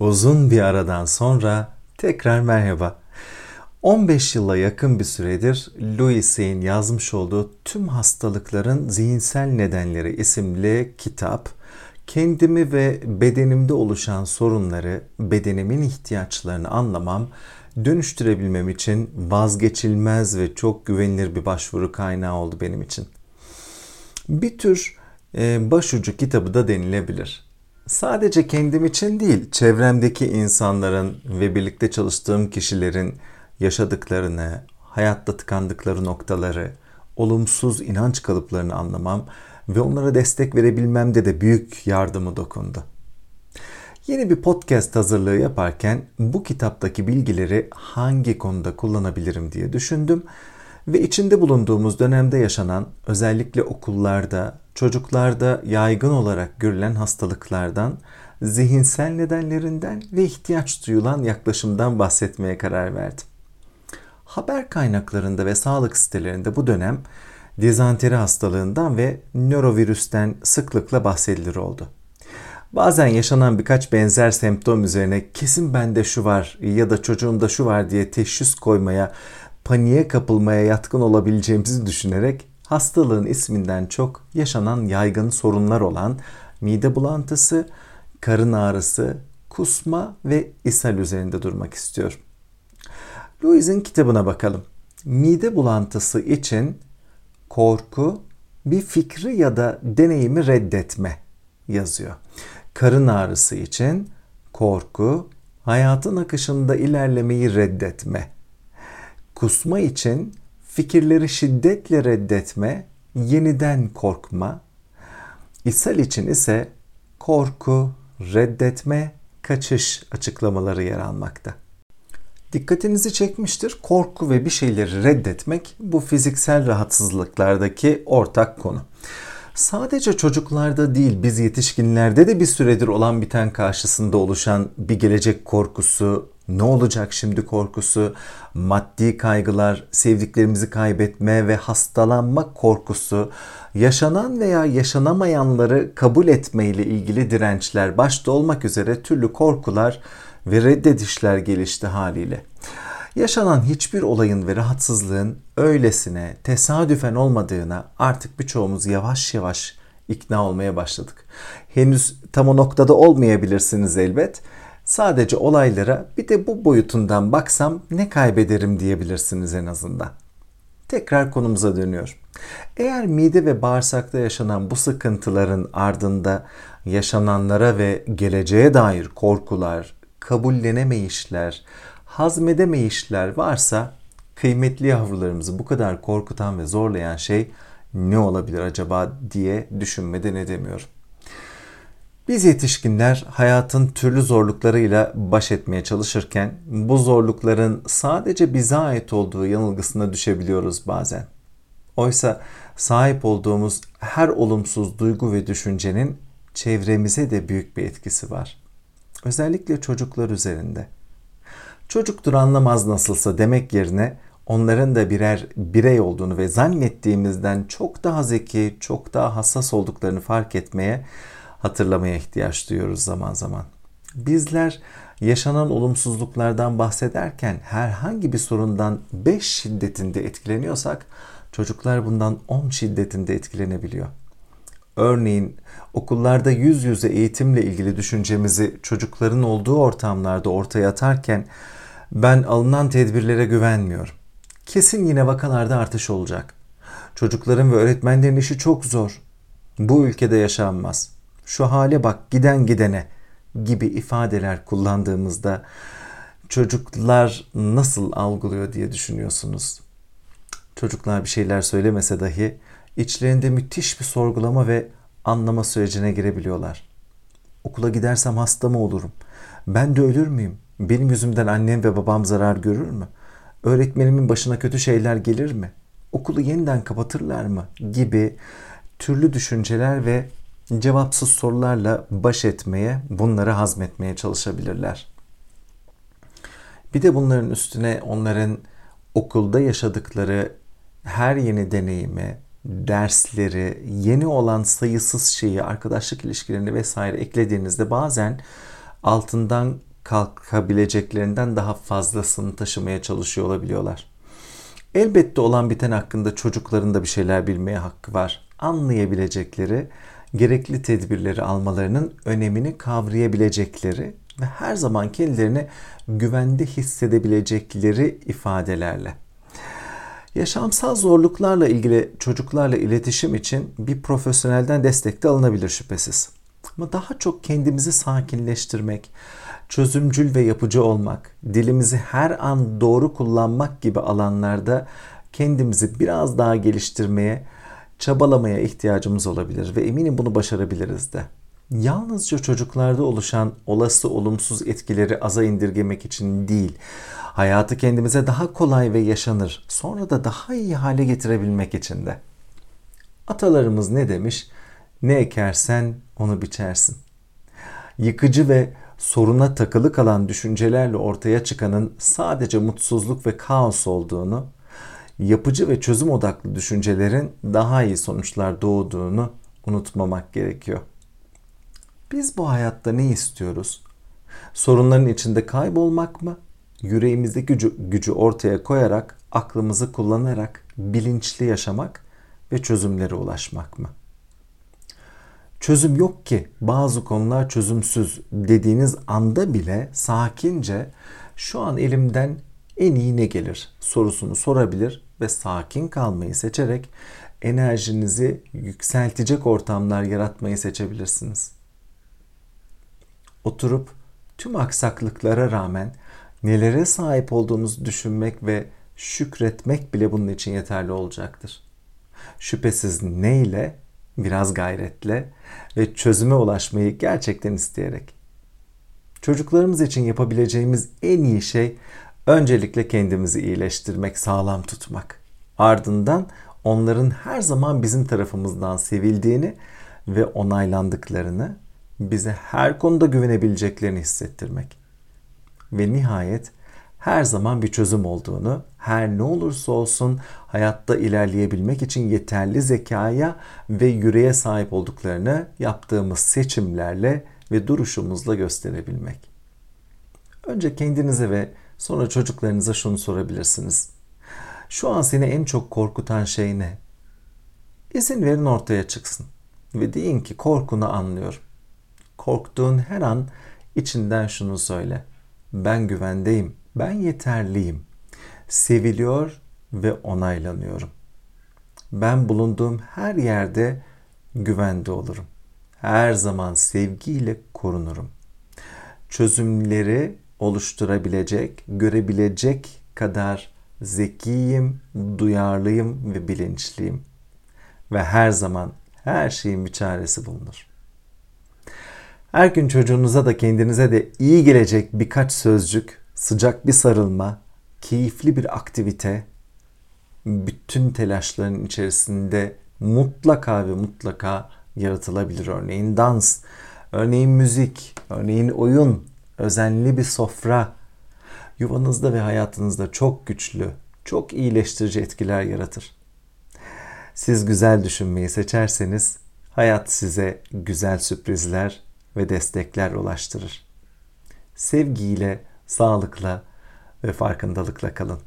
Uzun bir aradan sonra tekrar merhaba. 15 yıla yakın bir süredir Louis'in yazmış olduğu Tüm Hastalıkların Zihinsel Nedenleri isimli kitap kendimi ve bedenimde oluşan sorunları, bedenimin ihtiyaçlarını anlamam, dönüştürebilmem için vazgeçilmez ve çok güvenilir bir başvuru kaynağı oldu benim için. Bir tür e, başucu kitabı da denilebilir sadece kendim için değil, çevremdeki insanların ve birlikte çalıştığım kişilerin yaşadıklarını, hayatta tıkandıkları noktaları, olumsuz inanç kalıplarını anlamam ve onlara destek verebilmemde de büyük yardımı dokundu. Yeni bir podcast hazırlığı yaparken bu kitaptaki bilgileri hangi konuda kullanabilirim diye düşündüm ve içinde bulunduğumuz dönemde yaşanan özellikle okullarda, çocuklarda yaygın olarak görülen hastalıklardan, zihinsel nedenlerinden ve ihtiyaç duyulan yaklaşımdan bahsetmeye karar verdim. Haber kaynaklarında ve sağlık sitelerinde bu dönem dizanteri hastalığından ve nörovirüsten sıklıkla bahsedilir oldu. Bazen yaşanan birkaç benzer semptom üzerine kesin bende şu var ya da çocuğumda şu var diye teşhis koymaya, paniğe kapılmaya yatkın olabileceğimizi düşünerek hastalığın isminden çok yaşanan yaygın sorunlar olan mide bulantısı, karın ağrısı, kusma ve ishal üzerinde durmak istiyorum. Louis'in kitabına bakalım. Mide bulantısı için korku bir fikri ya da deneyimi reddetme yazıyor. Karın ağrısı için korku hayatın akışında ilerlemeyi reddetme. Kusma için fikirleri şiddetle reddetme, yeniden korkma. İshal için ise korku, reddetme, kaçış açıklamaları yer almakta. Dikkatinizi çekmiştir. Korku ve bir şeyleri reddetmek bu fiziksel rahatsızlıklardaki ortak konu. Sadece çocuklarda değil biz yetişkinlerde de bir süredir olan biten karşısında oluşan bir gelecek korkusu, ne olacak şimdi korkusu, maddi kaygılar, sevdiklerimizi kaybetme ve hastalanma korkusu, yaşanan veya yaşanamayanları kabul etme ile ilgili dirençler başta olmak üzere türlü korkular ve reddedişler gelişti haliyle. Yaşanan hiçbir olayın ve rahatsızlığın öylesine tesadüfen olmadığına artık birçoğumuz yavaş yavaş ikna olmaya başladık. Henüz tam o noktada olmayabilirsiniz elbet Sadece olaylara bir de bu boyutundan baksam ne kaybederim diyebilirsiniz en azından. Tekrar konumuza dönüyor. Eğer mide ve bağırsakta yaşanan bu sıkıntıların ardında yaşananlara ve geleceğe dair korkular, kabullenemeyişler, hazmedemeyişler varsa kıymetli yavrularımızı bu kadar korkutan ve zorlayan şey ne olabilir acaba diye düşünmeden edemiyorum. Biz yetişkinler hayatın türlü zorluklarıyla baş etmeye çalışırken bu zorlukların sadece bize ait olduğu yanılgısına düşebiliyoruz bazen. Oysa sahip olduğumuz her olumsuz duygu ve düşüncenin çevremize de büyük bir etkisi var. Özellikle çocuklar üzerinde. Çocuktur anlamaz nasılsa demek yerine onların da birer birey olduğunu ve zannettiğimizden çok daha zeki, çok daha hassas olduklarını fark etmeye hatırlamaya ihtiyaç duyuyoruz zaman zaman. Bizler yaşanan olumsuzluklardan bahsederken herhangi bir sorundan 5 şiddetinde etkileniyorsak çocuklar bundan 10 şiddetinde etkilenebiliyor. Örneğin okullarda yüz yüze eğitimle ilgili düşüncemizi çocukların olduğu ortamlarda ortaya atarken ben alınan tedbirlere güvenmiyorum. Kesin yine vakalarda artış olacak. Çocukların ve öğretmenlerin işi çok zor. Bu ülkede yaşanmaz şu hale bak giden gidene gibi ifadeler kullandığımızda çocuklar nasıl algılıyor diye düşünüyorsunuz. Çocuklar bir şeyler söylemese dahi içlerinde müthiş bir sorgulama ve anlama sürecine girebiliyorlar. Okula gidersem hasta mı olurum? Ben de ölür müyüm? Benim yüzümden annem ve babam zarar görür mü? Öğretmenimin başına kötü şeyler gelir mi? Okulu yeniden kapatırlar mı? Gibi türlü düşünceler ve cevapsız sorularla baş etmeye, bunları hazmetmeye çalışabilirler. Bir de bunların üstüne onların okulda yaşadıkları her yeni deneyimi, dersleri, yeni olan sayısız şeyi, arkadaşlık ilişkilerini vesaire eklediğinizde bazen altından kalkabileceklerinden daha fazlasını taşımaya çalışıyor olabiliyorlar. Elbette olan biten hakkında çocukların da bir şeyler bilmeye hakkı var. Anlayabilecekleri, gerekli tedbirleri almalarının önemini kavrayabilecekleri ve her zaman kendilerini güvende hissedebilecekleri ifadelerle. Yaşamsal zorluklarla ilgili çocuklarla iletişim için bir profesyonelden destek de alınabilir şüphesiz. Ama daha çok kendimizi sakinleştirmek, çözümcül ve yapıcı olmak, dilimizi her an doğru kullanmak gibi alanlarda kendimizi biraz daha geliştirmeye, çabalamaya ihtiyacımız olabilir ve eminim bunu başarabiliriz de. Yalnızca çocuklarda oluşan olası olumsuz etkileri aza indirgemek için değil, hayatı kendimize daha kolay ve yaşanır, sonra da daha iyi hale getirebilmek için de. Atalarımız ne demiş? Ne ekersen onu biçersin. Yıkıcı ve soruna takılı kalan düşüncelerle ortaya çıkanın sadece mutsuzluk ve kaos olduğunu, yapıcı ve çözüm odaklı düşüncelerin daha iyi sonuçlar doğduğunu unutmamak gerekiyor. Biz bu hayatta ne istiyoruz? Sorunların içinde kaybolmak mı? Yüreğimizdeki gücü, gücü ortaya koyarak, aklımızı kullanarak bilinçli yaşamak ve çözümlere ulaşmak mı? Çözüm yok ki bazı konular çözümsüz dediğiniz anda bile sakince şu an elimden en iyi ne gelir sorusunu sorabilir ve sakin kalmayı seçerek enerjinizi yükseltecek ortamlar yaratmayı seçebilirsiniz. Oturup tüm aksaklıklara rağmen nelere sahip olduğunuzu düşünmek ve şükretmek bile bunun için yeterli olacaktır. Şüphesiz neyle? Biraz gayretle ve çözüme ulaşmayı gerçekten isteyerek. Çocuklarımız için yapabileceğimiz en iyi şey öncelikle kendimizi iyileştirmek, sağlam tutmak. Ardından onların her zaman bizim tarafımızdan sevildiğini ve onaylandıklarını, bize her konuda güvenebileceklerini hissettirmek. Ve nihayet her zaman bir çözüm olduğunu, her ne olursa olsun hayatta ilerleyebilmek için yeterli zekaya ve yüreğe sahip olduklarını yaptığımız seçimlerle ve duruşumuzla gösterebilmek. Önce kendinize ve sonra çocuklarınıza şunu sorabilirsiniz. Şu an seni en çok korkutan şey ne? İzin verin ortaya çıksın ve deyin ki korkunu anlıyorum. Korktuğun her an içinden şunu söyle. Ben güvendeyim, ben yeterliyim. Seviliyor ve onaylanıyorum. Ben bulunduğum her yerde güvende olurum. Her zaman sevgiyle korunurum. Çözümleri oluşturabilecek, görebilecek kadar zekiyim, duyarlıyım ve bilinçliyim. Ve her zaman her şeyin bir çaresi bulunur. Her gün çocuğunuza da kendinize de iyi gelecek birkaç sözcük, sıcak bir sarılma, keyifli bir aktivite, bütün telaşların içerisinde mutlaka ve mutlaka yaratılabilir. Örneğin dans, örneğin müzik, örneğin oyun, özenli bir sofra yuvanızda ve hayatınızda çok güçlü, çok iyileştirici etkiler yaratır. Siz güzel düşünmeyi seçerseniz hayat size güzel sürprizler ve destekler ulaştırır. Sevgiyle, sağlıkla ve farkındalıkla kalın.